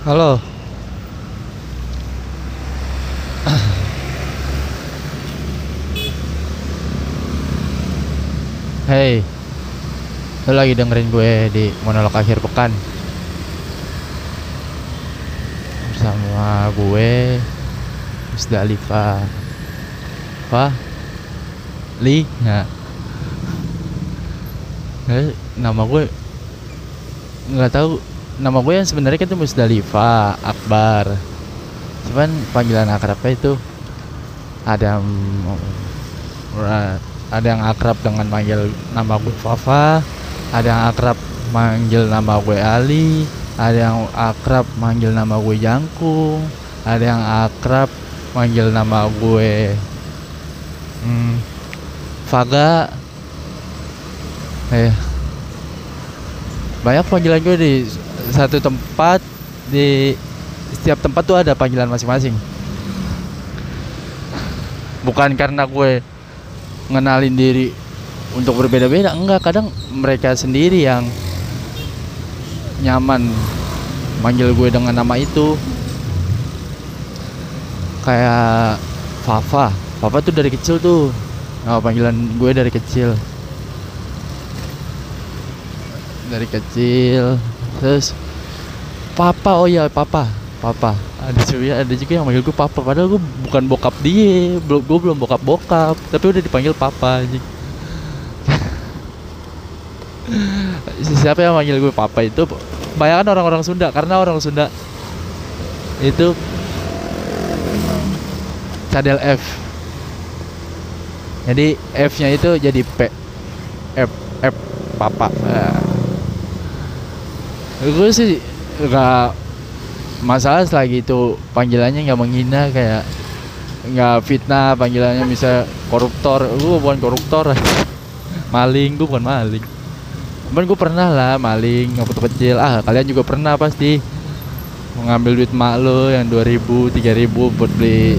Halo. Hey, lu lagi dengerin gue di monolog akhir pekan. Bersama gue Musdalifah apa? Li? Nah nama gue nggak tahu nama gue yang sebenarnya kan itu Musdalifah Akbar. Cuman panggilan akrabnya itu ada ada yang akrab dengan manggil nama gue Fafa ada yang akrab manggil nama gue Ali ada yang akrab manggil nama gue Jangkung ada yang akrab manggil nama gue hmm, Faga. Eh banyak panggilan gue di satu tempat di setiap tempat tuh ada panggilan masing-masing. Bukan karena gue ngenalin diri untuk berbeda-beda enggak. Kadang mereka sendiri yang nyaman manggil gue dengan nama itu. Kayak Fafa. Fafa tuh dari kecil tuh nama panggilan gue dari kecil. Dari kecil terus Papa oh iya Papa Papa. Ada juga ada juga yang manggil gue Papa padahal gue bukan bokap dia belum gue belum bokap bokap tapi udah dipanggil Papa anjing. Siapa yang manggil gue Papa itu bayangkan orang-orang Sunda karena orang Sunda itu cadel F. Jadi F nya itu jadi P F F Papa. Nah. Gue sih nggak masalah selagi itu panggilannya nggak menghina kayak nggak fitnah panggilannya bisa koruptor. Gue bukan koruptor. Maling gue bukan maling. Cuman gue pernah lah maling waktu kecil. Ah kalian juga pernah pasti. Mengambil duit mak lo yang 2000 3000 buat beli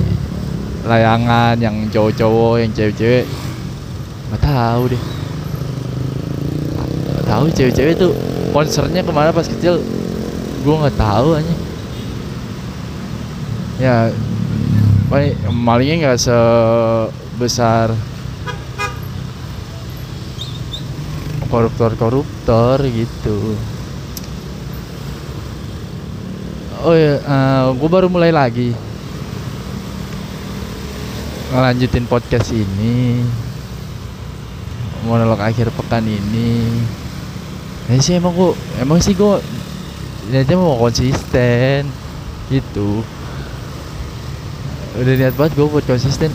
layangan yang cowok-cowok yang cewek-cewek. Nggak tahu deh. Nggak tahu cewek-cewek tuh konsernya ke mana pas kecil? Gue nggak tahu aja ya malingnya nggak sebesar koruptor-koruptor gitu. Oh ya gue baru mulai lagi ngelanjutin podcast ini. Monolog akhir pekan ini ya sih emang gue emang sih gue niatnya mau konsisten gitu. Udah niat banget gue buat konsisten.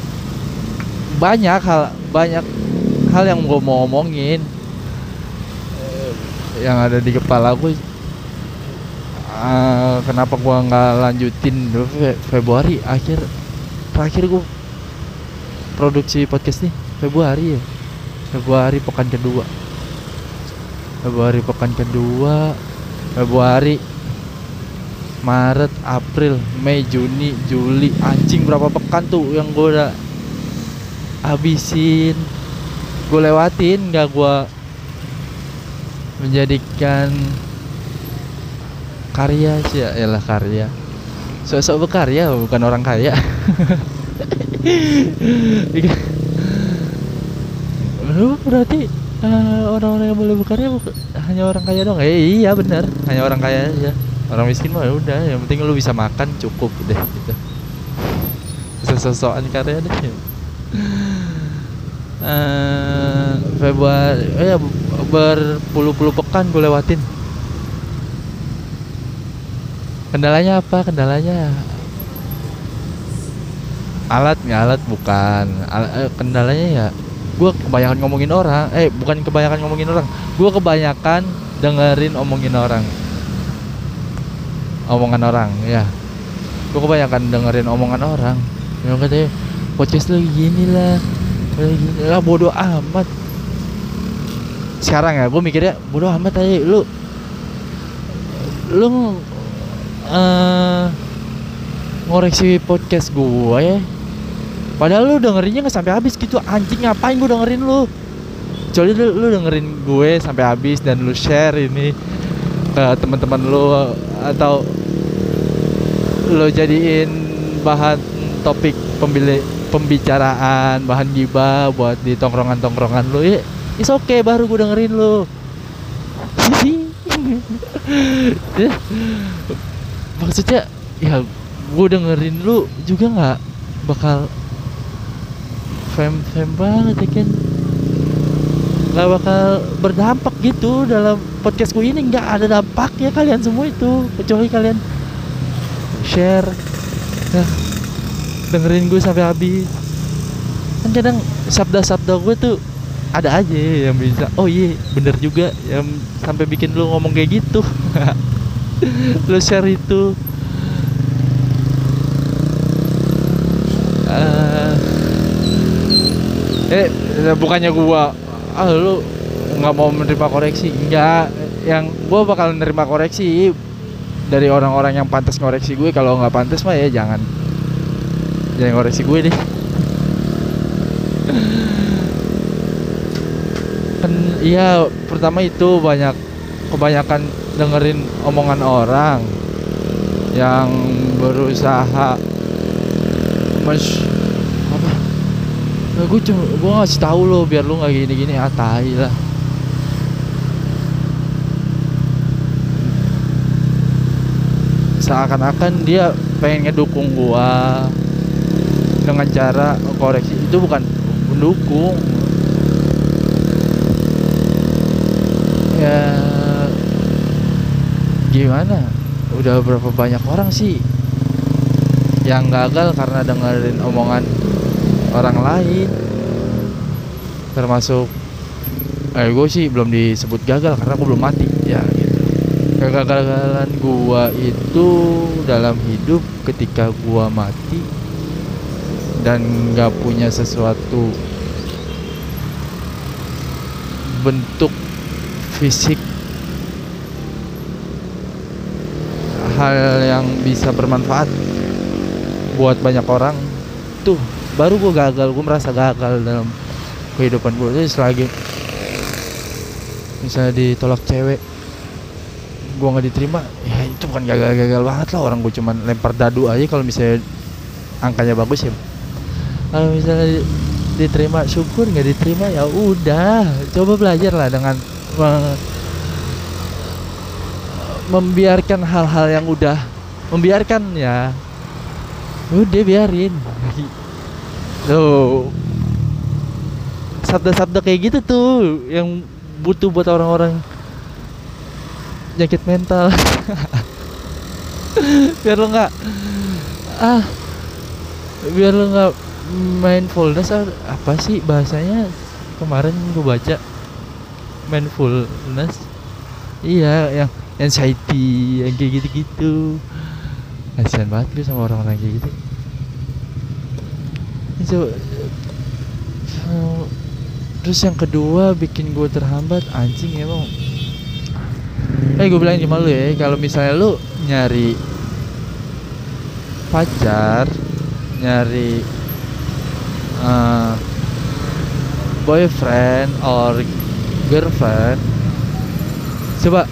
Banyak hal banyak hal yang gue mau omongin. Eh, yang ada di kepala gue Ah, kenapa gua nggak lanjutin Februari akhir terakhir gue produksi podcast nih. Februari ya. Februari pekan kedua Februari pekan kedua Februari Maret April Mei Juni Juli. Anjing berapa pekan tuh yang gue udah habisin? Gue lewatin nggak gua menjadikan karya sih ya. Elah karya. Sok-sok berkarya bukan orang kaya. Lu berarti eh, orang-orang yang boleh berkarya hanya orang kaya dong eh, iya benar. Hanya orang kaya aja. Orang miskin mah udah yang penting lu bisa makan cukup deh gitu. Sesosokan karya deh. Eh, Februari eh ya berpuluh-puluh pekan gue lewatin. Kendalanya apa? Kendalanya alat nggak alat bukan. Al- eh, kendalanya ya gue kebanyakan ngomongin orang. Eh bukan kebanyakan ngomongin orang. Gue kebanyakan dengerin omongin orang. Omongan orang ya. Gue kebanyakan dengerin omongan orang. Yang katanya podcast lu gini lah. Lah bodoh amat. Sekarang ya gue mikirnya bodoh amat aja lu lu eh ngoreksi podcast gue ya padahal lu dengerinnya nggak sampai habis gitu. Anjing ngapain gue dengerin lu? Kecuali lu, lu dengerin gue sampai habis dan lu share ini ke teman-teman lu atau lo jadiin bahan topik pembili pembicaraan bahan gibah buat di tongkrongan tongkrongan lo ya is oke okay, baru gue dengerin lo ya, maksudnya ya gue dengerin lu juga nggak bakal fam fam banget ya kan nggak bakal berdampak gitu dalam podcastku ini. Nggak ada dampaknya kalian semua itu kecuali kalian share. Ya, dengerin gue sampai habis. Kan kadang sabda-sabda gue tuh ada aja yang bisa oh iya bener juga yang sampai bikin lu ngomong kayak gitu. Lu share itu. Uh, eh bukannya gua ah lu nggak mau menerima koreksi? Enggak yang gua bakal menerima koreksi dari orang-orang yang pantas ngoreksi gue. Kalau nggak pantas mah ya jangan. Jangan ngoreksi gue deh. Kan iya pertama itu banyak kebanyakan dengerin omongan orang yang berusaha apa nah, gue cuma gue ngasih tahu lo biar lo nggak gini gini atai lah. Seakan-akan dia pengen ngedukung gua dengan cara koreksi. Itu bukan mendukung. Ya gimana? Udah berapa banyak orang sih yang gagal karena dengerin omongan orang lain. Termasuk eh gue sih belum disebut gagal karena gue belum mati. Ya gitu. Kegagalan gua itu dalam hidup ketika gua mati dan nggak punya sesuatu bentuk fisik hal yang bisa bermanfaat buat banyak orang baru gue gagal gue merasa gagal dalam kehidupan gue jadi selagi misalnya ditolak cewek gue nggak diterima ya itu bukan gagal-gagal banget lah. Orang gue cuman lempar dadu aja. Kalau misalnya angkanya bagus ya kalau misalnya diterima syukur nggak diterima ya udah. Coba belajar lah dengan membiarkan hal-hal yang udah membiarkan ya udah biarin tuh. Sabda-sabda kayak gitu tuh yang butuh buat orang-orang penyakit mental. Biar lo nggak ah biar lo nggak mindfulness apa sih bahasanya? Kemarin gue baca mindfulness iya yang anxiety yang kayak gitu-gitu. Kasihan banget gue sama orang-orang kayak gitu so, terus yang kedua bikin gue terhambat anjing emang. Eh gue bilang cuma lu ya kalau misalnya lu nyari pacar nyari uh, boyfriend or girlfriend coba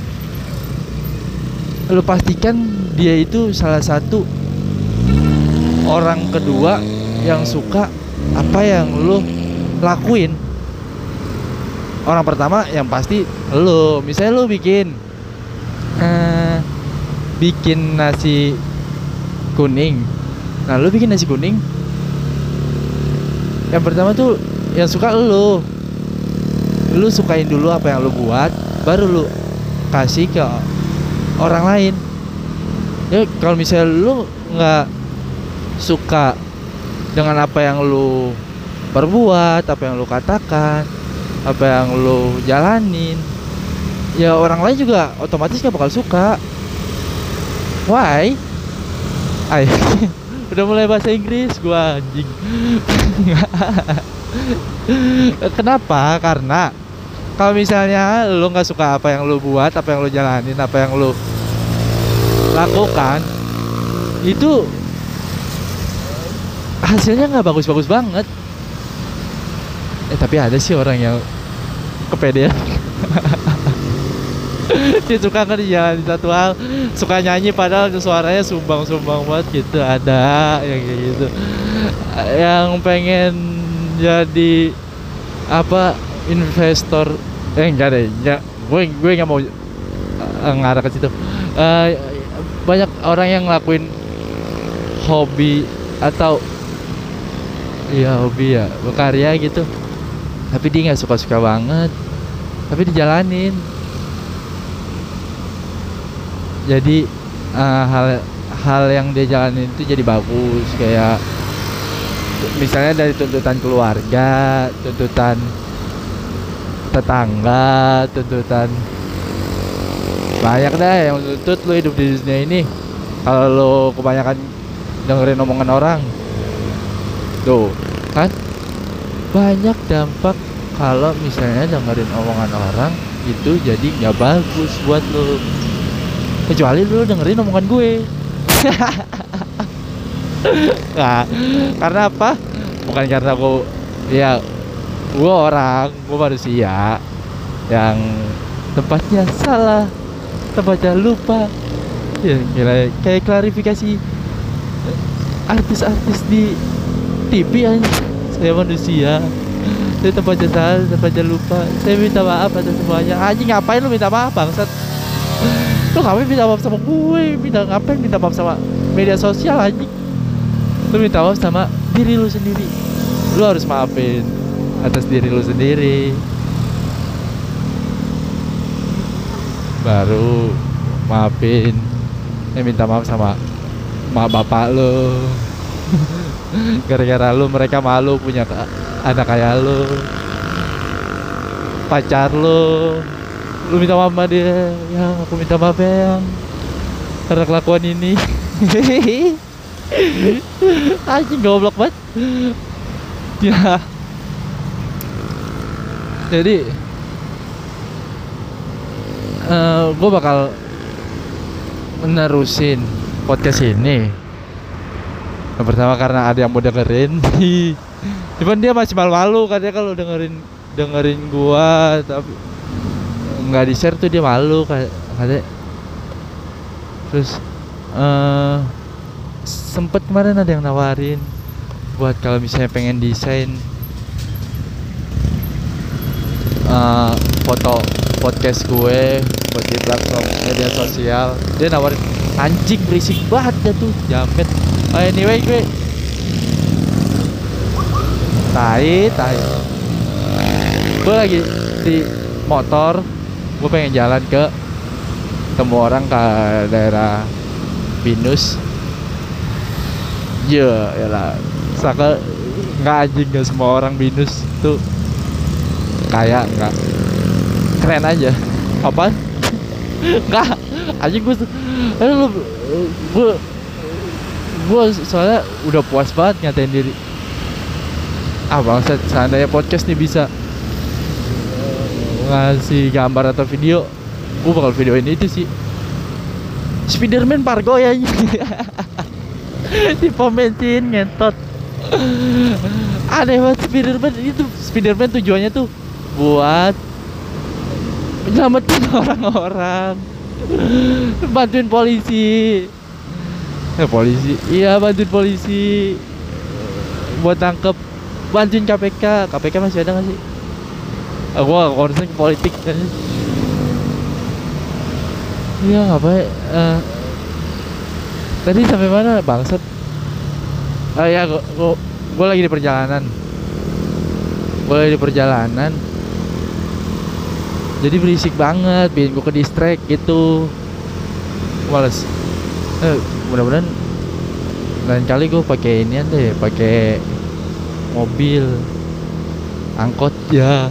lu pastikan dia itu salah satu orang kedua yang suka apa yang lu lakuin. Orang pertama yang pasti lu. Misalnya lu bikin uh, bikin nasi kuning. Nah lu bikin nasi kuning yang pertama tuh yang suka lu. Lu sukain dulu apa yang lu buat baru lu kasih ke orang lain. Ya kalau misalnya lu nggak suka dengan apa yang lu perbuat apa yang lu katakan apa yang lu jalanin ya orang lain juga otomatis gak bakal suka. Why? Ay udah mulai bahasa Inggris gua anjing. Kenapa? Karena kalau misalnya lu nggak suka apa yang lu buat apa yang lu jalanin apa yang lu lakukan itu hasilnya nggak bagus-bagus banget. Eh tapi ada sih orang yang kepedean. Dia suka di satu hal suka nyanyi padahal suaranya sumbang-sumbang banget gitu. Ada yang kayak gitu. Yang pengen jadi apa investor eh enggak deh ya gue gue nggak mau uh, ngarah ke situ. Uh, banyak orang yang ngelakuin hobi atau iya hobi ya. Berkarya gitu. Tapi dia nggak suka suka banget. Tapi dijalanin. Jadi uh, hal hal yang dia jalanin itu jadi bagus. Kayak misalnya dari tuntutan keluarga tuntutan tetangga tuntutan banyak deh yang tuntut lo hidup di dunia ini. Kalau lo kebanyakan dengerin omongan orang tuh kan? Banyak dampak kalau misalnya dengerin omongan orang itu jadi nggak bagus buat lo kecuali lo dengerin omongan gue. Nah, karena apa? Bukan karena gue ya gue orang gue manusia yang tempatnya salah tempatnya lupa. Ya kayak klarifikasi artis-artis di TV aja. Saya manusia saya tempatnya salah tempatnya lupa saya minta maaf atas semuanya. Anjing ngapain lu minta maaf bangsat? Lu ngapain minta maaf sama gue? Minta ngapain minta maaf sama media sosial anjing? Lu minta maaf sama diri lu sendiri. Lu harus maafin atas diri lu sendiri. Baru maafin. Eh minta maaf sama mak bapak lo gara-gara lu mereka malu punya anak kayak lu pacar lu. Lu minta maaf sama dia. Yang aku minta maaf ya karena kelakuan ini. Anjing goblok banget. Ya. Jadi uh, eh, gue bakal menerusin podcast ini yang pertama karena ada yang mau dengerin. Cuman dia masih malu-malu katanya kalau dengerin dengerin gua tapi nggak di share tuh dia malu katanya. Terus uh, sempet kemarin ada yang nawarin buat kalau misalnya pengen desain uh, foto podcast gue buat di platform media sosial. Dia nawarin anjing berisik banget ya tuh jamet oh, anyway gue tai tai. Gue lagi di motor. Gue pengen jalan ke temu orang ke daerah Binus. Ya ya lah saka nggak anjing nggak semua orang Binus tuh kayak nggak. Keren aja. Apa nggak. Anjing gue lu gue gue soalnya udah puas banget ngatain diri. Ah bangsat seandainya podcast nih bisa ngasih gambar atau video gue bakal videoin itu sih. Spiderman Pargo ya di pom bensin ngentot. Aneh banget Spiderman itu Spiderman tujuannya tuh buat menyelamatkan orang-orang bantuin polisi eh polisi. Iya bantuin polisi. Buat tangkep. Bantuin KPK KPK masih ada nggak sih? Aku gak concern ke politik. Iya apa ya uh, tadi sampai mana bangsat? Ah uh, ya gua, gua, gua lagi di perjalanan. Gua lagi di perjalanan. Jadi berisik banget bikin gue ke distract gitu. Males. Eh, mudah-mudahan lain kali gue pakai ini deh pakai mobil angkot ya.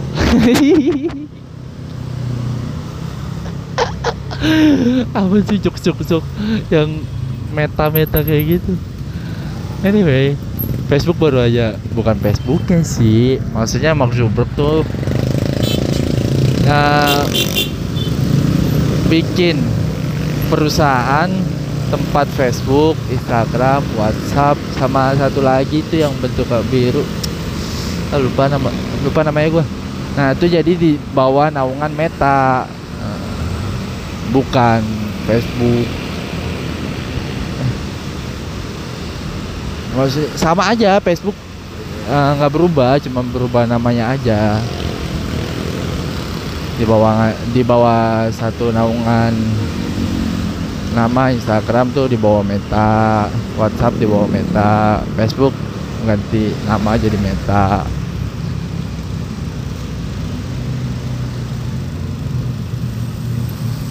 Apa sih jok jok jok yang meta meta kayak gitu? Anyway Facebook baru aja bukan Facebooknya sih maksudnya Mark Zuckerberg tuh uh, bikin perusahaan tempat Facebook, Instagram, WhatsApp sama satu lagi itu yang bentuk biru. Ah, lupa nama lupa namanya gue. Nah itu jadi di bawah naungan Meta. bukan Facebook Maksudnya sama aja Facebook eh, nggak uh, berubah cuma berubah namanya aja di bawah di bawah satu naungan nama Instagram tuh di bawah Meta WhatsApp di bawah Meta Facebook ganti nama jadi Meta.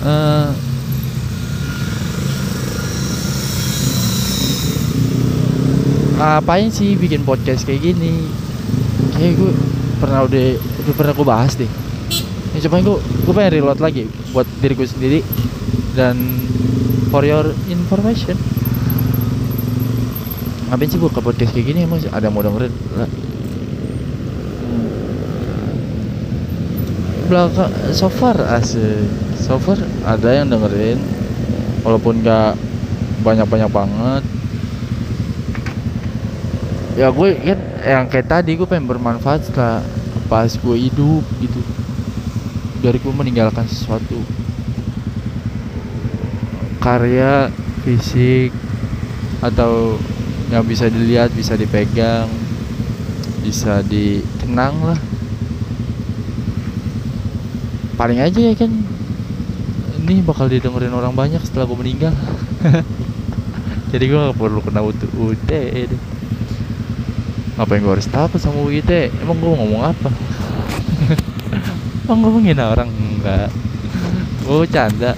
Uh, ngapain sih bikin podcast kayak gini? Kayak gue pernah udah udah pernah gue bahas deh. Ya cuma gue gue pengen reload lagi buat diriku sendiri dan for your information. Ngapain sih buka podcast kayak gini? Emang ada mau dengerin? Lah. Belakang so far asik. So far ada yang dengerin walaupun gak banyak-banyak banget. Ya gue kan yang kayak tadi gue pengen bermanfaat setelah pas gue hidup gitu. Dari gue meninggalkan sesuatu karya fisik atau yang bisa dilihat bisa dipegang bisa dikenang lah. Paling aja ya kan ini bakal didengerin orang banyak setelah gue meninggal. Jadi gue gak perlu kena UT deh. Ngapain gue harus takut sama UIT emang gue ngomong apa? Emang gue menghina orang? Enggak. Gue canda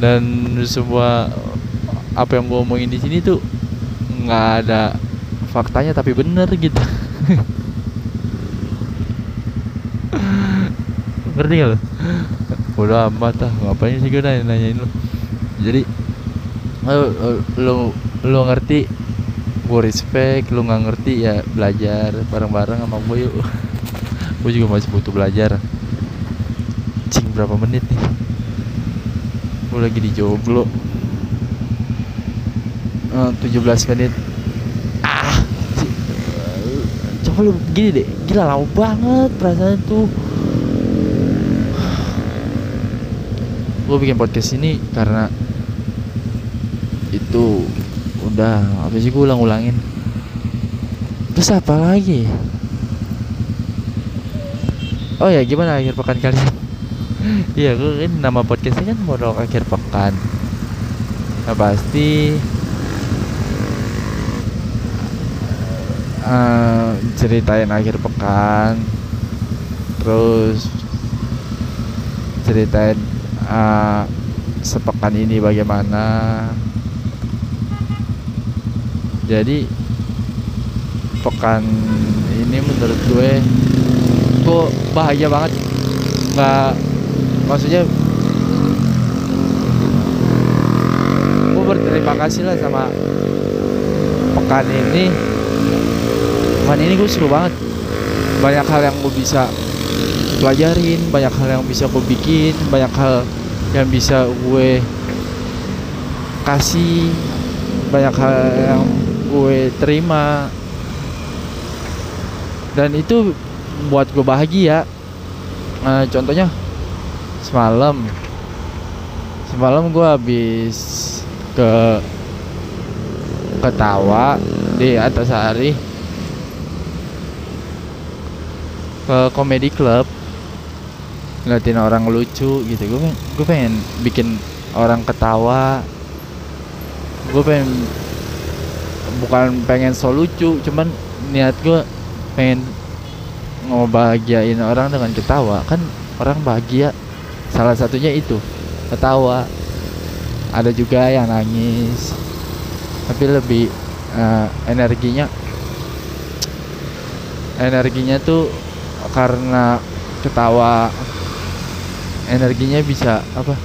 dan semua apa yang gue omongin di sini tuh nggak ada faktanya tapi bener gitu. Ngerti gak lo udah amat ah ngapain sih gue nanya nanyain lo jadi lo lo, lo ngerti gue respect lu nggak ngerti ya belajar bareng-bareng sama gue yuk. Gue juga masih butuh belajar. Cing berapa menit nih gue lagi di joglo. Uh, 17 menit. Ah coba lu gini deh gila lama banget perasaan tuh. Gue bikin podcast ini karena itu udah habis gue ulang-ulangin? Terus apa lagi? Oh ya gimana akhir pekan kalian iya gue kan nama podcastnya kan modal akhir pekan. Nah pasti uh, ceritain akhir pekan. Terus ceritain uh, sepekan ini bagaimana. Jadi pekan ini menurut gue gue bahagia banget. Nggak maksudnya gue berterima kasih lah sama pekan ini. Pekan ini gue seru banget. Banyak hal yang gue bisa pelajarin banyak hal yang bisa gue bikin banyak hal yang bisa gue kasih banyak hal yang gue terima. Dan itu buat gue bahagia. Nah, contohnya semalam. Semalam gue habis ke ketawa di atas hari. Ke komedi club. Ngeliatin orang lucu gitu. Gue gue pengen bikin orang ketawa. Gue pengen bukan pengen so lucu cuman niat gue pengen ngebahagiain orang dengan ketawa. Kan orang bahagia salah satunya itu ketawa. Ada juga yang nangis. Tapi lebih uh, energinya energinya tuh karena ketawa. Energinya bisa apa?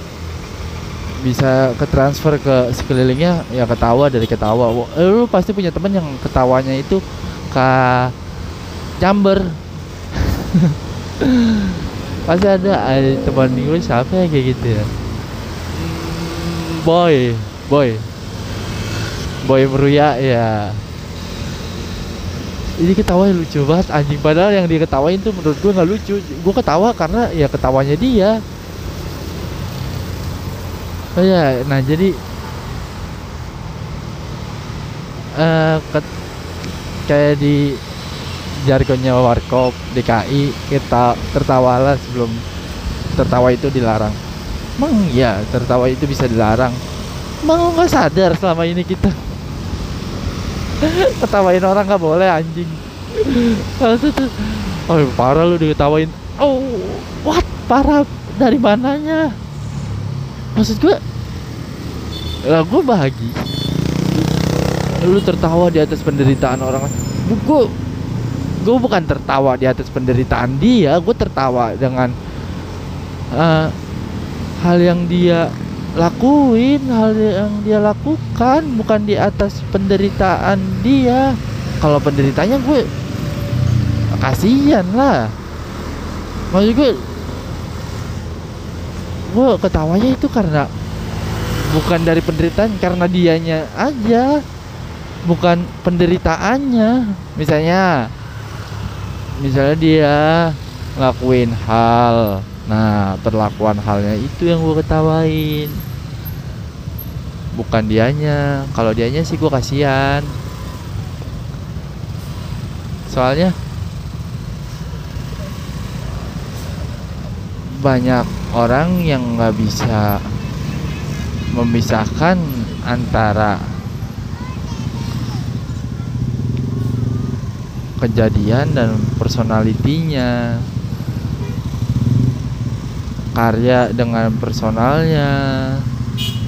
Bisa ke transfer ke sekelilingnya ya ketawa dari ketawa. Eh, lu pasti punya temen yang ketawanya itu ke chamber pasti ada, ada teman gue siapa ya kayak gitu ya? Boy boy. Boy meruya ya. Ini ketawa lucu banget anjing. Padahal yang dia ketawain tuh menurut gue nggak lucu. Gue ketawa karena ya ketawanya dia. Oh ya nah jadi eh ket- kayak di jargonnya warkop DKI kita tertawalah sebelum tertawa itu dilarang. Emang iya tertawa itu bisa dilarang. Emang nggak sadar selama ini kita? Ketawain orang nggak boleh anjing. Oh parah lu diketawain. Oh what? Parah? Dari mananya? Maksud gue lah gue bahagia. Lu tertawa di atas penderitaan orang. Gue gue bukan tertawa di atas penderitaan dia gue tertawa dengan eh, hal yang dia lakuin hal yang dia lakukan bukan di atas penderitaan dia. Kalau penderitanya gue kasihan lah. Maksud gue gue ketawanya itu karena bukan dari penderitaan karena dianya aja bukan penderitaannya. Misalnya misalnya dia ngelakuin hal nah perlakuan halnya itu yang gue ketawain. Bukan dianya. Kalau dianya sih gue kasihan. Soalnya banyak orang yang nggak bisa memisahkan antara kejadian dan personalitinya. Karya dengan personalnya.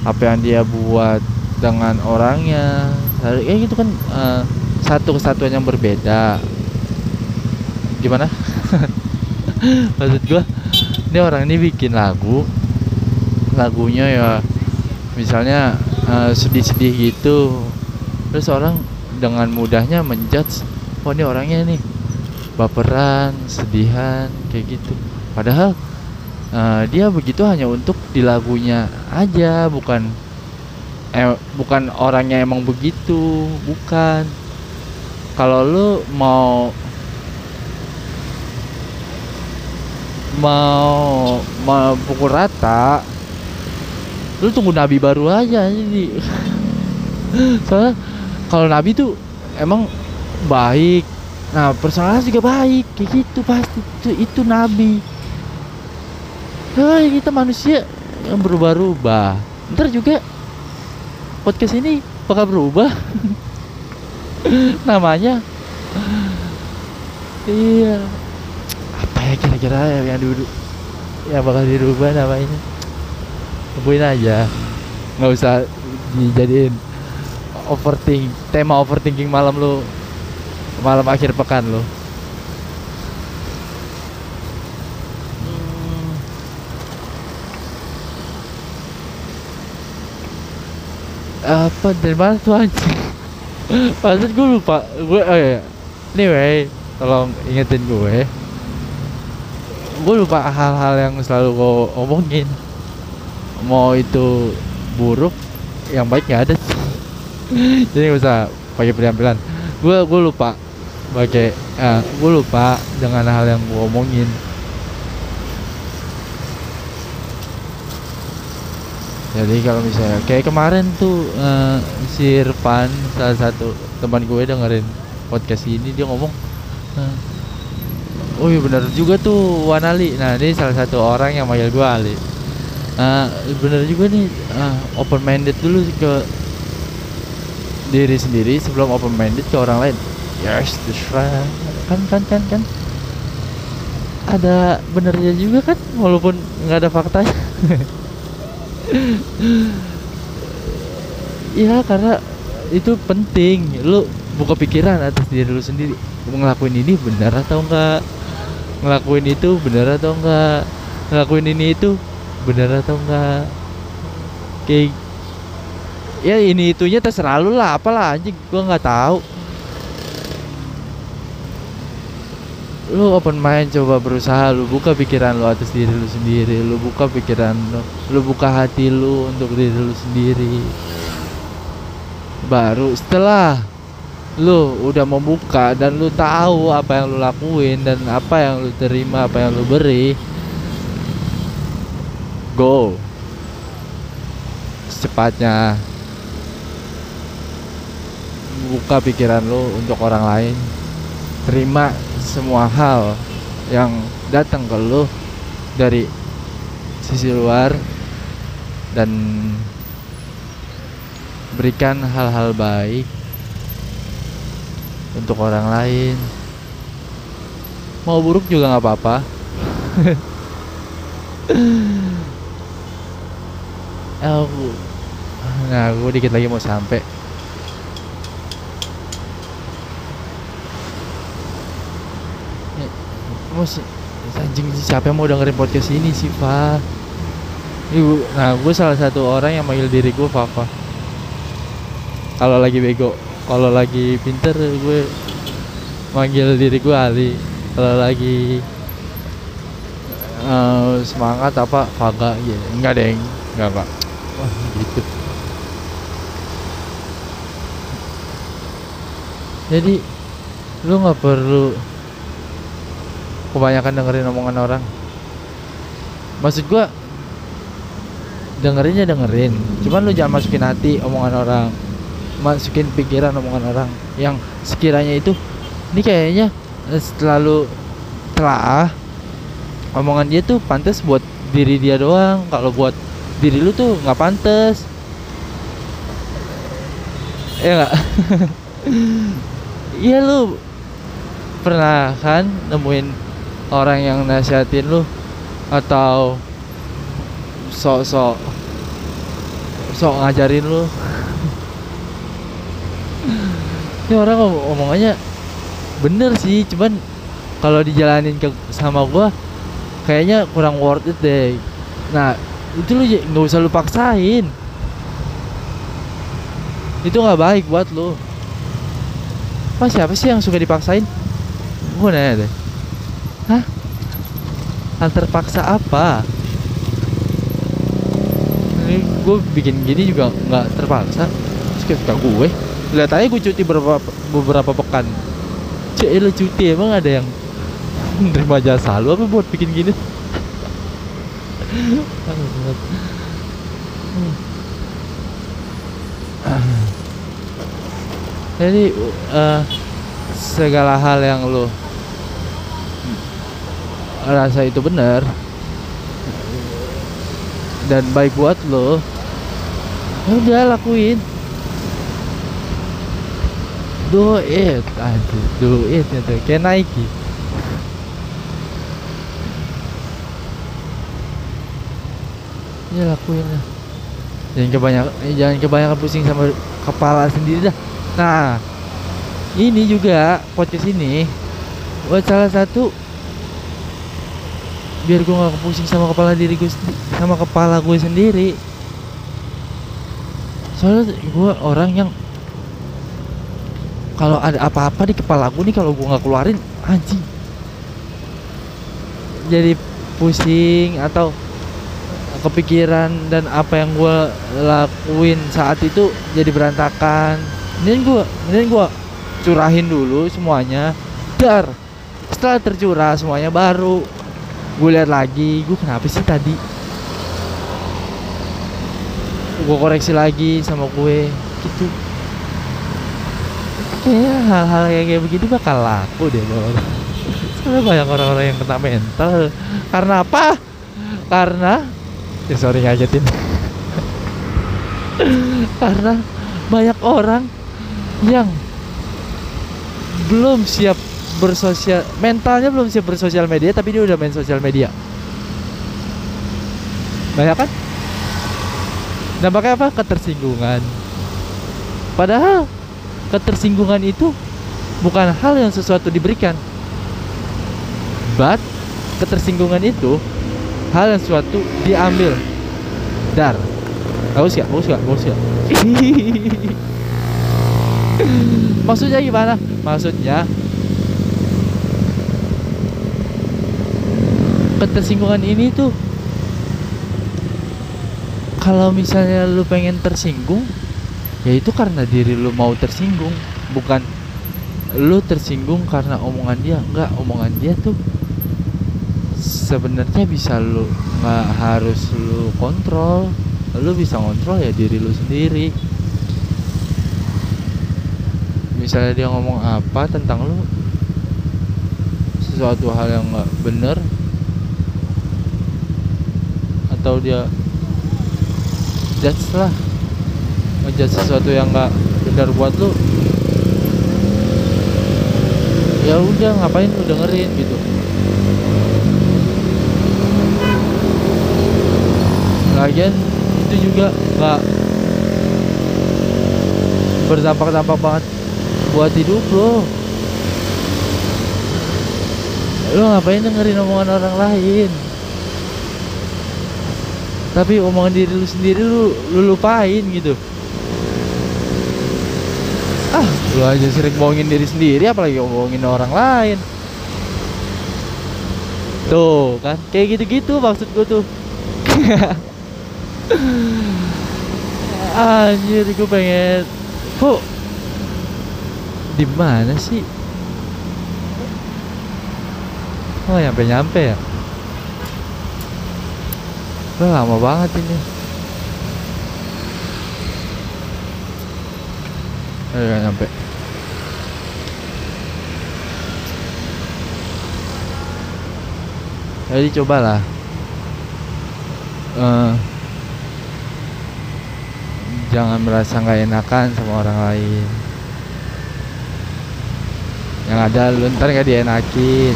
Apa yang dia buat dengan orangnya. Ya gitu kan eh, satu kesatuan yang berbeda. Gimana? Maksud gua ini orang ini bikin lagu. Lagunya ya misalnya eh, sedih-sedih gitu. Terus orang dengan mudahnya menjudge oh ini orangnya nih baperan sedihan kayak gitu. Padahal eh, dia begitu hanya untuk di lagunya aja bukan eh, bukan orangnya emang begitu bukan. Kalau lu mau mau mau pukul rata lu tunggu nabi baru aja jadi soalnya kalau nabi tuh emang baik. Nah personalnya juga baik. Kayak gitu pasti. Itu itu nabi. Hai kita manusia yang berubah-ubah. Ntar juga podcast ini bakal berubah. Namanya. Iya. Apa ya kira-kira yang dulu? Yang bakal dirubah namanya? Temuin aja. Nggak usah dijadiin overthink tema overthinking malam lu malam akhir pekan lu. Hmm. apa dari mana tuh anjing? Maksud gue lupa. Gue oh ya anyway tolong ingetin gue gue lupa hal-hal yang selalu gue omongin. Mau itu buruk yang baik nggak ada. Sih jadi nggak usah pakai penampilan. Gue gue lupa pakai eh, gue lupa dengan hal yang gue omongin. Jadi kalau misalnya kayak kemarin tuh eh, si Irfan salah satu teman gue dengerin podcast ini dia ngomong eh, oh iya benar juga tuh Wanali nah ini salah satu orang yang manggil gue Ali. Eh, bener juga nih eh, open minded dulu ke diri sendiri sebelum open minded ke orang lain yes right kan kan kan kan. Ada benernya juga kan walaupun nggak ada faktanya. Iya karena itu penting. Lu buka pikiran atas diri lu sendiri. Ngelakuin ini benar atau enggak ngelakuin itu benar atau enggak ngelakuin ini itu benar atau enggak kayak ya ini itunya terserah lu lah. Apalah anjing. Gua nggak tahu lu open mind coba berusaha lu buka pikiran lu atas diri lu sendiri lu buka pikiran lu lu buka hati lu untuk diri lu sendiri. Baru setelah lu udah membuka dan lu tahu apa yang lu lakuin dan apa yang lu terima apa yang lu beri go secepatnya. Buka pikiran lu untuk orang lain. Terima semua hal yang datang ke lu dari sisi luar dan berikan hal-hal baik untuk orang lain. Mau buruk juga nggak apa-apa. Aku nah aku dikit lagi mau sampai mau anjing siapa yang mau dengerin podcast ini sih Pak Ibu, nah gue salah satu orang yang manggil diri gue Fafa kalau lagi bego kalau lagi pinter gue manggil diri gue Ali. Kalau lagi uh, semangat apa Faga ya enggak deng. Enggak pak. Wah gitu. Jadi lu nggak perlu kebanyakan dengerin omongan orang. Maksud gua dengerinnya dengerin. Cuman lu jangan masukin hati omongan orang. Masukin pikiran omongan orang yang sekiranya itu ini kayaknya selalu telah. Omongan dia tuh pantas buat diri dia doang. Kalau buat diri lu tuh nggak pantas. Ya nggak? Iya lu pernah kan nemuin orang yang nasihatin lu atau sok-sok sok ngajarin lu? Ini orang ngom omongannya bener sih cuman kalau dijalanin ke sama gua kayaknya kurang worth it deh. Nah itu lu nggak usah lu paksain. Itu nggak baik buat lu. Apa siapa sih yang suka dipaksain? Gua nanya deh hah? Hal terpaksa apa? Ini gue bikin gini juga nggak terpaksa. Suka gue. Lihat aja gue cuti beberapa beberapa pekan. Cek lu cuti emang ada yang nerima jasa lu apa buat bikin gini? Jadi uh, segala hal yang lu rasa itu benar. Dan baik buat lo udah lakuin. Do it aduh do it itu kayak Nike. Ya lakuin lah. Jangan kebanyakan eh, jangan kebanyakan pusing sama kepala sendiri dah. Nah ini juga podcast ini buat salah satu biar gue gak pusing sama kepala diri gue sama kepala gue sendiri. Soalnya gue orang yang kalau ada apa-apa di kepala aku nih kalau gue nggak keluarin anjing. Jadi pusing atau kepikiran dan apa yang gue lakuin saat itu jadi berantakan. Ini gue ini gue curahin dulu semuanya. Dar setelah tercurah semuanya baru gue lihat lagi gue kenapa sih tadi? Gue koreksi lagi sama gue gitu. Kayaknya hal-hal yang kayak begini bakal laku deh loh soalnya banyak orang-orang yang kena mental. Karena apa? Karena ya sorry ngagetin karena banyak orang yang belum siap bersosial mentalnya belum siap bersosial media tapi dia udah main sosial media. Banyak kan? Dampaknya apa? Ketersinggungan. Padahal ketersinggungan itu bukan hal yang sesuatu diberikan. But ketersinggungan itu hal yang sesuatu diambil dar. Haus gak haus gak haus gak maksudnya gimana? Maksudnya ketersinggungan ini tuh. Kalau misalnya lu pengen tersinggung ya itu karena diri lu mau tersinggung bukan lu tersinggung karena omongan dia. Enggak omongan dia tuh sebenarnya bisa lu nggak harus lu kontrol. Lu bisa ngontrol ya diri lu sendiri. Misalnya dia ngomong apa tentang lu sesuatu hal yang nggak bener atau dia judge lah. Ngejudge sesuatu yang nggak benar buat lu. Ya udah ngapain lu dengerin gitu? Lagian itu juga nggak berdampak-dampak banget buat hidup lo lo ngapain dengerin omongan orang lain tapi omongan diri lu sendiri lu, lu lupain gitu. Ah lu aja sering bohongin diri sendiri apalagi ngomongin orang lain. Tuh kan? Kayak gitu-gitu maksud gue tuh. Anjir gue pengen. Kok di mana sih? Oh nyampe nyampe ya udah lama banget ini. Ayo nyampe. Jadi cobalah. Uh, jangan merasa nggak enakan sama orang lain. Yang ada lu ntar gak dienakin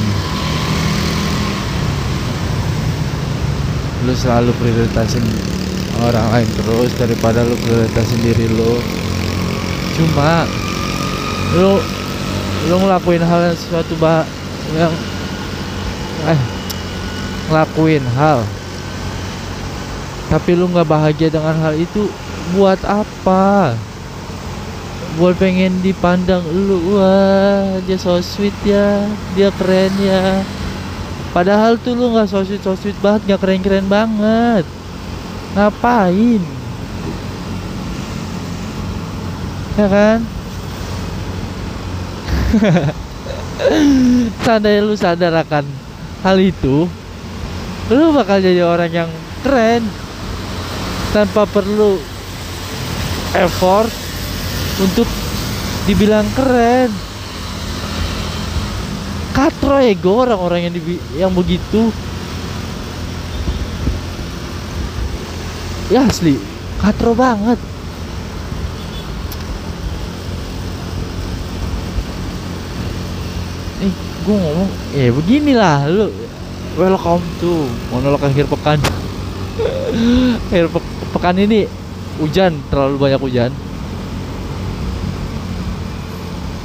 lu selalu prioritasin orang lain terus daripada lu prioritasin diri lu. Cuma lu lu ngelakuin hal yang sesuatu bah yang eh ngelakuin hal. Tapi lu nggak bahagia dengan hal itu buat apa? Buat pengen dipandang lu wah dia so sweet ya dia keren ya padahal tuh lu nggak so sweet so sweet banget nggak keren keren banget. Ngapain? Ya kan? Seandainya lu sadar akan hal itu Lu bakal jadi orang yang keren. Tanpa perlu effort untuk dibilang keren katro ego orang-orang yang yang begitu. Ya asli. Katro banget. Nih gue ngomong eh beginilah lu welcome to monolog akhir pekan. Akhir pe pekan ini hujan terlalu banyak hujan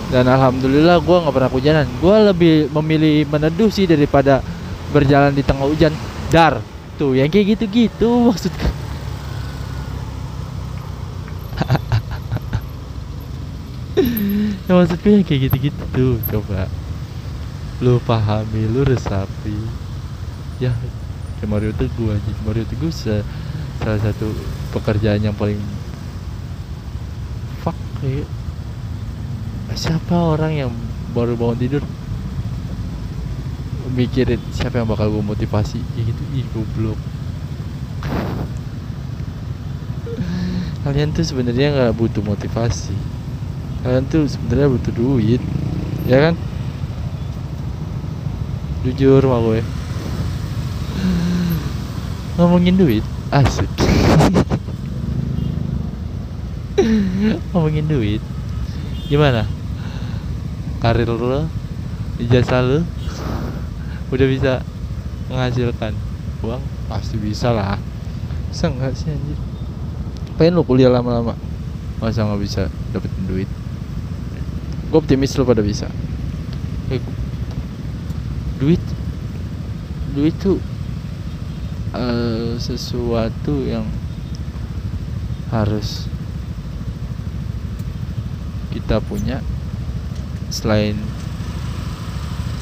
dan alhamdulillah gue nggak pernah hujanan. Gue lebih memilih meneduh sih daripada berjalan di tengah hujan. Dar tuh yang kayak gitu-gitu maksud ya maksudku yang kayak gitu-gitu tuh coba. Lu pahami lu resapi. Ya Mario Teguh aja. Mario Teguh se salah satu pekerjaan yang paling fuck kayak siapa orang yang baru bangun tidur? Mikirin siapa yang bakal gue motivasi. Ya gitu. Ih goblok. Kalian tuh sebenarnya nggak butuh motivasi. Kalian tuh sebenarnya butuh duit. Ya kan? Jujur sama gue. Ngomongin duit? Asik. Ngomongin duit. Gimana karir lo ijazah lo udah bisa menghasilkan uang? Pasti bisa lah. Bisa nggak sih anjir? Pengen lo kuliah lama-lama? Masa nggak bisa dapetin duit? Gue optimis lo pada bisa. Eh, duit duit tuh uh, sesuatu yang harus kita punya selain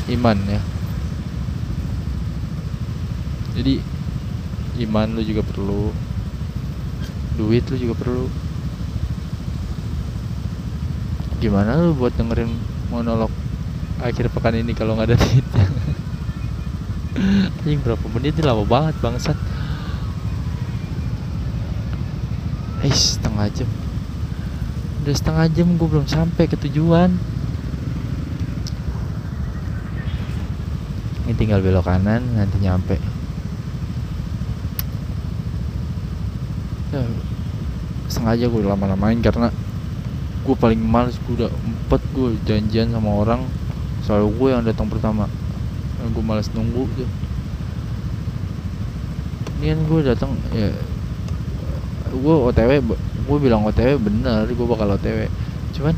iman ya. Jadi iman lu juga perlu duit lu juga perlu. Gimana lu buat dengerin monolog akhir pekan ini kalau nggak ada duitnya ini berapa menit ini? Lama banget bangsat. Eh setengah jam. Udah setengah jam gue belum sampai ke tujuan ini tinggal belok kanan nanti nyampe. Ya, sengaja gue lama-lamain karena gue paling males gue udah empat gue janjian sama orang. Selalu gue yang datang pertama. Gue males nunggu tuh. Ini kan gue datang ya gue otw gue bilang otw bener gue bakal otw cuman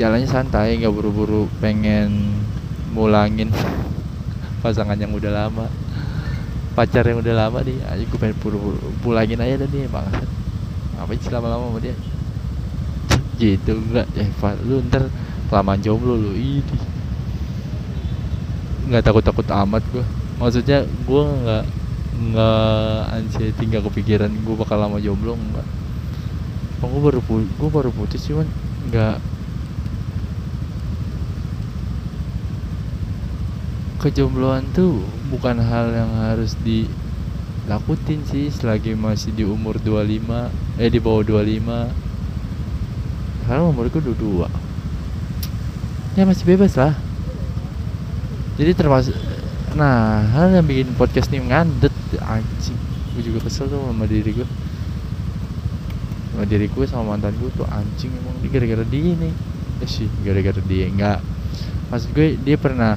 jalannya santai nggak buru-buru pengen mulangin pasangan yang udah lama pacar yang udah lama nih. Aja gue pengen pulangin aja dah nih banget ngapain sih lama-lama sama dia? Gitu enggak eh lu ntar kelamaan jomblo lu. Ini nggak takut-takut amat gue maksudnya gue nggak nggak anxiety nggak kepikiran gue bakal lama jomblo enggak oh, gue baru gue baru putus cuman nggak kejombloan tuh bukan hal yang harus dilakutin sih selagi masih di umur 25 eh di bawah 25 sekarang umurku 22 ya masih bebas lah. Jadi termasuk nah hal yang bikin podcast ini ngandet anjing. Gue juga kesel tuh sama diri gue sama diri gue sama mantan gue tuh anjing emang. Gara-gara dia nih. Ya sih gara-gara dia. Enggak. Maksud gue dia pernah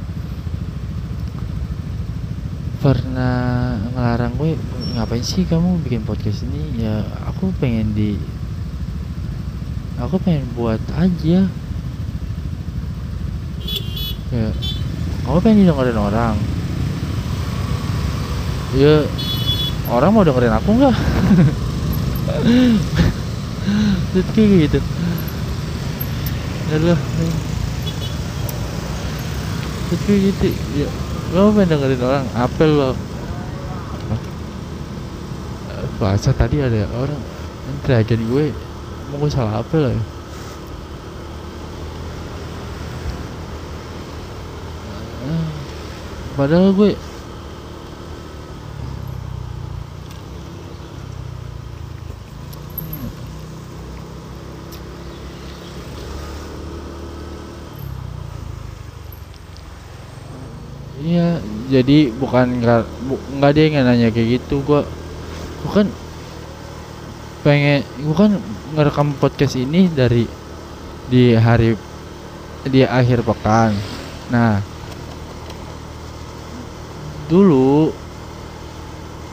pernah ngelarang gue ngapain sih kamu bikin podcast ini? Ya aku pengen di aku pengen buat aja. Ya kamu pengen dengerin orang? Ya orang mau dengerin aku nggak? Terus kayak gitu. Ya Terus kayak gitu ya lo pengen dengerin orang? Apel lo. Bahasa tadi ada orang teriakin gue mau gue salah apel ya? Padahal gue Iya, jadi bukan nggak bu, nggak dia yang nanya kayak gitu. Gua bukan pengen bukan ngerekam podcast ini dari di hari di akhir pekan. Nah, dulu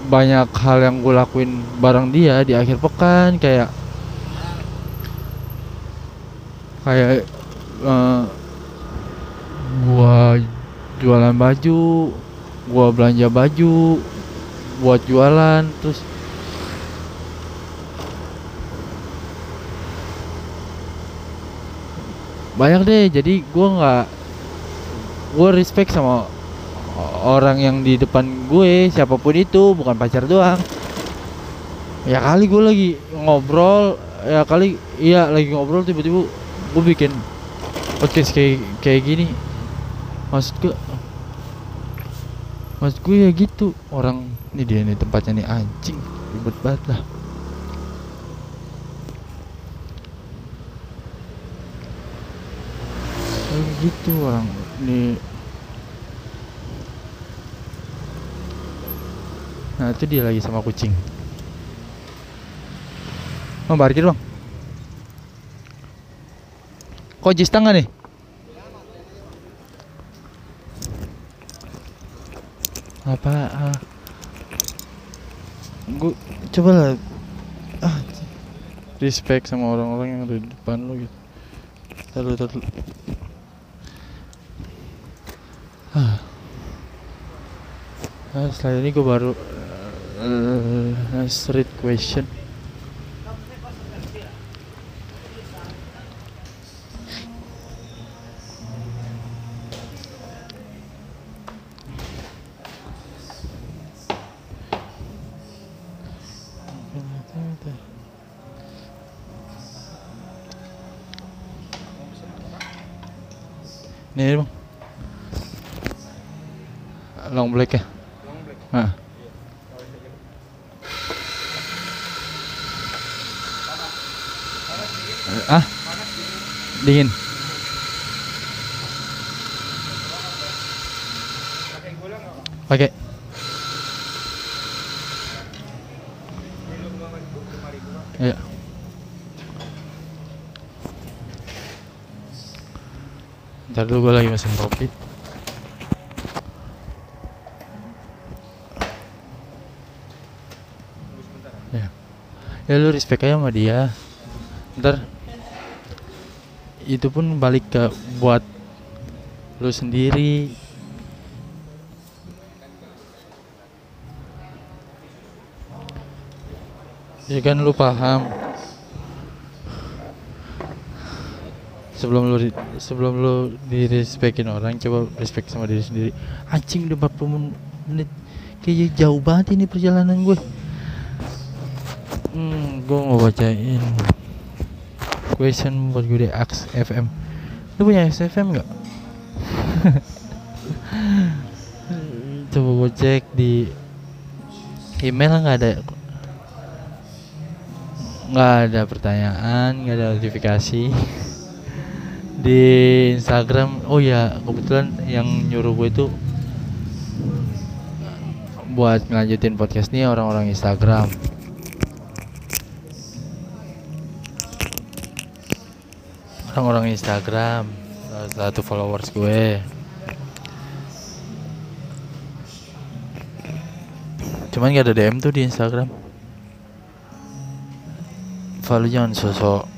banyak hal yang gue lakuin bareng dia di akhir pekan kayak kayak uh, gua jualan baju gua belanja baju buat jualan terus banyak deh. Jadi gua nggak gua respect sama orang yang di depan gue siapa pun itu bukan pacar doang. Ya kali gue lagi ngobrol ya kali iya lagi ngobrol tiba-tiba gue bikin podcast kayak kayak gini. Maksud gue maksud gue ya gitu. Orang ini dia nih tempatnya nih anjing. Ribet banget lah. Kayak gitu orang nih nah itu dia lagi sama kucing. Mau parkir bang? Kok jis tangga nih apa ah. gue coba lah. Ah respect sama orang-orang yang ada di depan lo gitu. Taruh taruh. Ah. Nah, setelah ini gue baru uh, street question Nih bang Long black ya? Long black. Ah. ah dingin pakai ya ntar dulu gue lagi mesin kopi ya ya lu respect aja sama dia. Ntar itu pun balik ke buat lu sendiri. Ya kan lu paham. Sebelum lu sebelum lu di respectin orang coba respect sama diri sendiri. Anjing udah 40 menit? Kayak jauh banget ini perjalanan gue gue mau bacain question buat gue di Ax FM lu punya Ax FM nggak? Coba gue cek di email nggak ada. Nggak ada pertanyaan nggak ada notifikasi. Di Instagram oh ya kebetulan yang nyuruh gue itu buat ngelanjutin podcast ini orang-orang Instagram orang-orang Instagram satu followers gue. Cuman gak ada DM tuh di Instagram. Follow jangan sosok.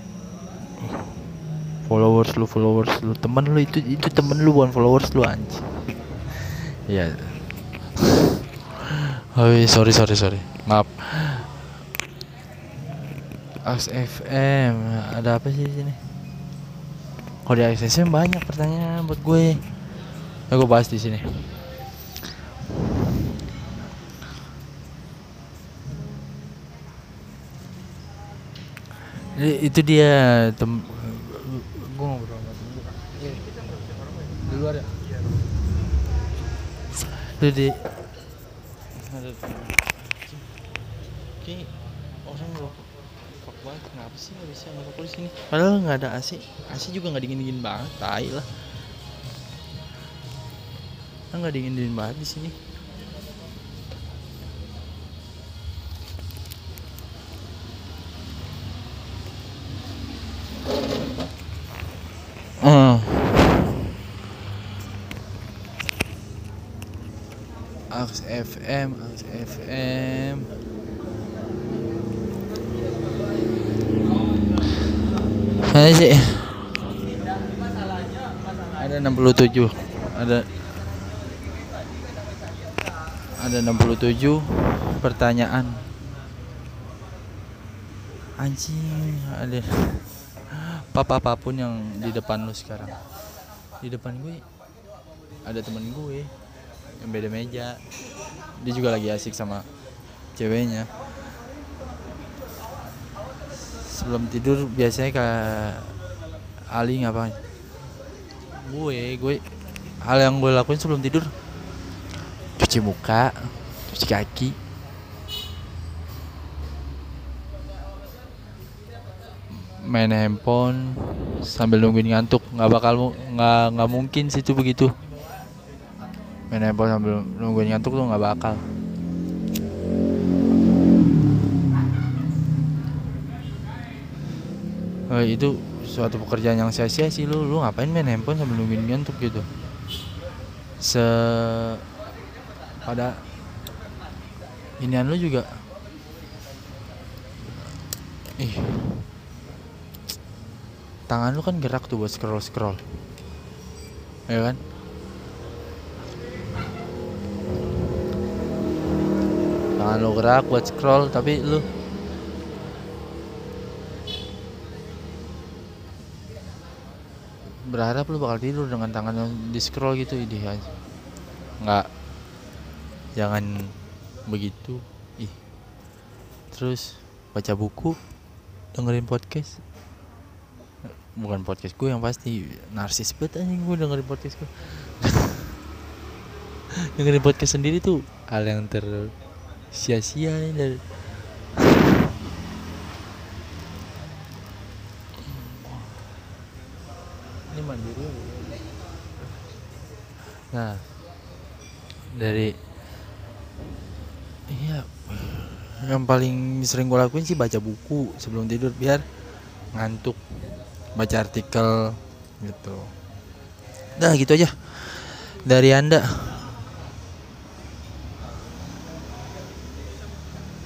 Followers lu followers lu. Temen lu itu itu temen lu bukan followers lu anjing. Iya. Oh sorry sorry sorry. Maaf. Aks FM ada apa sih sini kalau di FM banyak pertanyaan buat gue. Ya gue bahas di sini. Itu dia tem gue ngobrol sama temen gue di luar ya? Itu di ada Oke, orang ngerokok Fuck banget, kenapa sih nggak bisa ngerokok di sini? Padahal nggak ada AC, AC juga nggak dingin dingin banget, tai lah. Kan nggak dingin dingin banget di sini. Ah. Aks FM, Aks FM. Mana sih? Ada 67. Ada ada 67 pertanyaan. Anjing, ada papa apa pun yang di depan lu sekarang. Di depan gue ada temen gue yang beda meja. Dia juga lagi asik sama ceweknya. Sebelum tidur biasanya kayak Ali ngapain? Gue, gue. Hal yang gue lakuin sebelum tidur? Cuci muka, cuci kaki, main handphone sambil nungguin ngantuk. Nggak bakal nggak nggak mungkin sih itu begitu. Main handphone sambil nungguin ngantuk tuh nggak bakal Eh, itu suatu pekerjaan yang sia-sia sih lu lu ngapain main handphone sambil nungguin ngantuk gitu? Se pada inian lu juga. Ih. Tangan lu kan gerak tuh buat scroll scroll ya kan? Tangan lu gerak buat scroll tapi lu berharap lu bakal tidur dengan tangan di scroll gitu ide aja nggak. Jangan begitu. Ih. Terus baca buku dengerin podcast. Bukan podcast gue yang pasti. Narsis banget anjing gue dengerin podcast gue dengerin podcast sendiri tuh. Hal yang ter sia-sia dari ini mandiri nah dari iya. Yang paling sering gue lakuin sih baca buku sebelum tidur biar ngantuk baca artikel gitu. Dah gitu aja dari anda.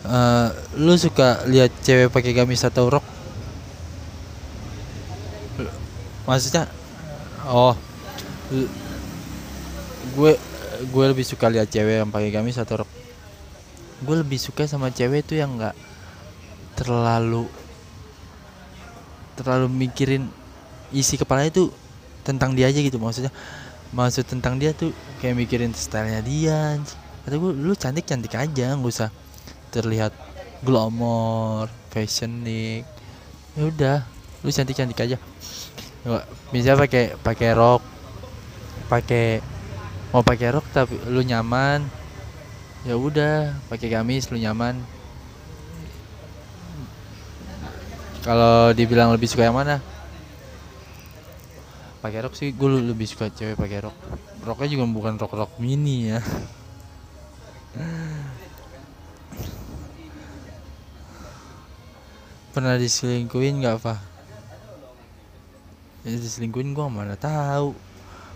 Uh, lu suka lihat cewek pakai gamis atau rok? Maksudnya oh gue gue lebih suka lihat cewek yang pakai gamis atau rok? Gue lebih suka sama cewek tuh yang nggak terlalu terlalu mikirin isi kepalanya tuh tentang dia aja gitu. Maksudnya maksud tentang dia tuh kayak mikirin stylenya dia atau gue lu cantik cantik aja nggak usah terlihat glamour fashionik. Ya udah lu cantik cantik aja bisa pakai pakai rok pakai mau pakai rok tapi lu nyaman. Ya udah pakai gamis lu nyaman. Kalau dibilang lebih suka yang mana? Pakai rok sih gue lebih suka cewek pakai rok. Roknya juga bukan rok rok mini ya. Pernah diselingkuhin nggak pak ya diselingkuhin gue mana tahu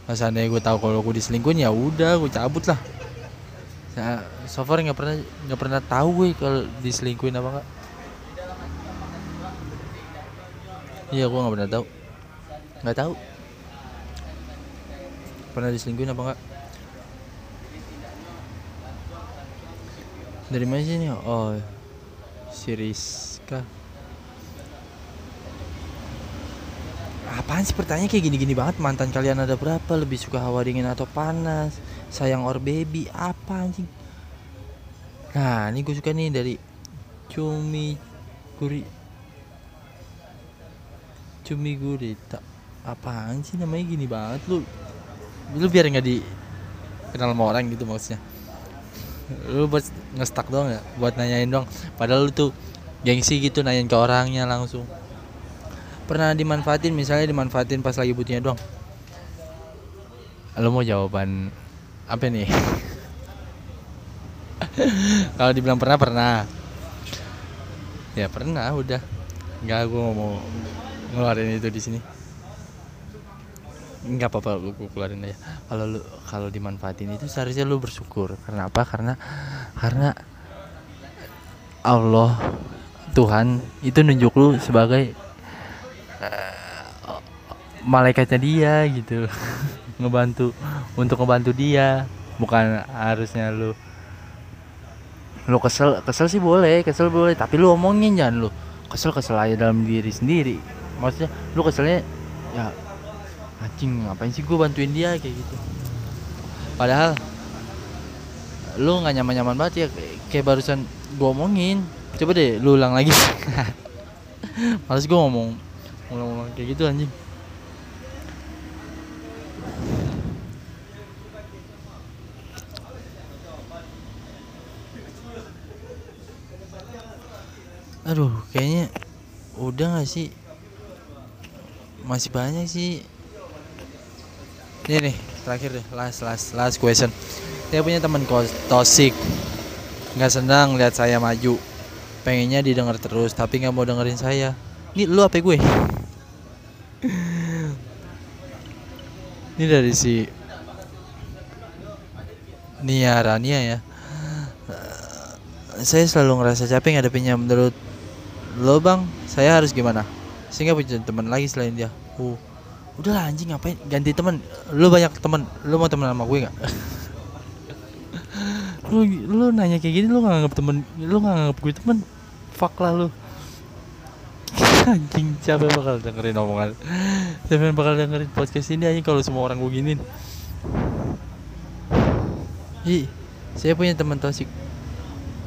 masa nih gue tahu kalau gue diselingkuhin ya udah gue cabut lah. Ya, so far nggak pernah nggak pernah tahu gue kalau diselingkuhin apa enggak iya gue nggak pernah tahu. Nggak tahu. Pernah diselingkuhin apa enggak dari mana sih nih oh si apaan sih pertanyaan? Kayak gini-gini banget. Mantan kalian ada berapa? Lebih suka hawa dingin atau panas? Sayang or baby? Apa anjing? Nah ini gue suka nih dari cumi guri cumi gurita apaan sih namanya? Gini banget. Lu lu biar nggak di kenal sama orang gitu maksudnya. Lu buat ngestak doang ya? Buat nanyain dong padahal lu tuh gengsi gitu nanyain ke orangnya langsung pernah dimanfaatin misalnya dimanfaatin pas lagi butuhnya doang? Lo mau jawaban apa nih? Kalau dibilang pernah pernah. Ya pernah udah. Nggak gue mau ngeluarin itu di sini. Nggak apa-apa gue keluarin aja. Kalau lu kalau dimanfaatin itu seharusnya lu bersyukur. Karena apa? Karena karena Allah Tuhan itu nunjuk lu sebagai uh, malaikatnya dia gitu. Ngebantu untuk ngebantu dia. Bukan harusnya lu lu kesel kesel sih boleh kesel boleh. Tapi lu omongin jangan lu kesel kesel aja dalam diri sendiri. Maksudnya lu keselnya ya anjing ngapain sih gue bantuin dia kayak gitu. Padahal lu nggak nyaman nyaman banget ya kayak barusan gue omongin. Coba deh lu ulang lagi. Males gue ngomong ngomong kayak gitu anjing. Aduh kayaknya udah gak sih? Masih banyak sih. Ini nih terakhir deh last last last question. Saya punya teman tosik nggak senang lihat saya maju. Pengennya didengar terus tapi nggak mau dengerin saya. Ini lu apa gue ini dari si Nia Rania ya. Saya selalu ngerasa capek ngadepinnya menurut lo bang. Saya harus gimana? Sehingga punya teman lagi selain dia. Uh udahlah anjing ngapain? Ganti teman. Lu banyak teman. Lu mau teman sama gue nggak? Lu lu nanya kayak gini lu nganggap temen lu nganggap gue temen fuck lah lu anjing siapa yang bakal dengerin omongan? Siapa yang bakal dengerin podcast ini aja kalau semua orang gue giniin? Saya punya teman tosik.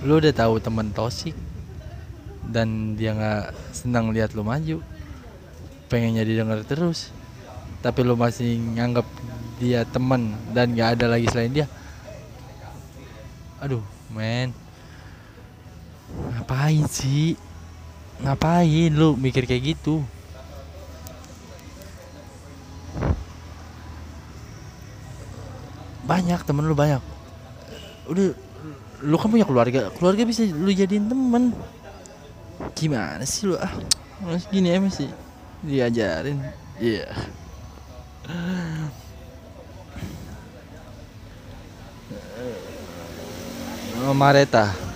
Lu udah tahu teman tosik? Dan dia nggak senang lihat lu maju. Pengennya didengar terus. Tapi lu masih nganggap dia teman dan nggak ada lagi selain dia. Aduh men. Ngapain sih ngapain lu mikir kayak gitu? Banyak temen lu banyak. Udah lu kan punya keluarga. Keluarga bisa lu jadiin temen. Gimana sih lu ah? Masih gini emang sih diajarin. Iya. Yeah. Mareta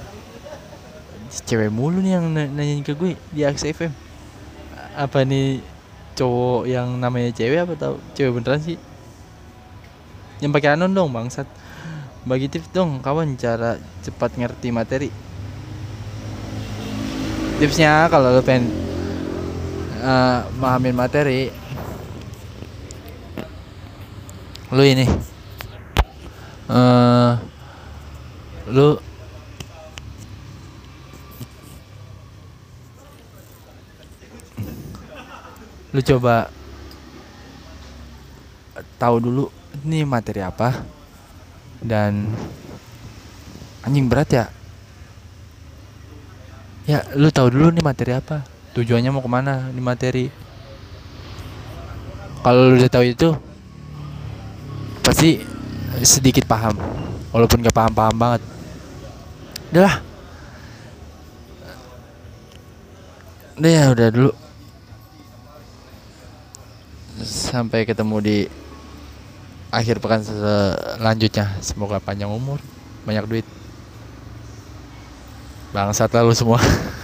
cewek mulu nih yang na- nanyain ke gue di Aks FM apa nih cowok yang namanya cewek apa tau? Cewek beneran sih. Yang pakai anon dong bangsat. Bagi tips dong kawan cara cepat ngerti materi. Tipsnya kalau lo pengen eh, mahamin materi lu ini eh lu lu coba tahu dulu ini materi apa? Dan anjing berat ya? Ya lu tahu dulu nih materi apa? Tujuannya mau ke mana nih materi? Kalau lu udah tahu itu pasti sedikit paham. Walaupun gak paham-paham banget. Udah lah. Udah ya udah dulu sampai ketemu di akhir pekan selanjutnya. Semoga panjang umur banyak duit. Bangsat lalu semua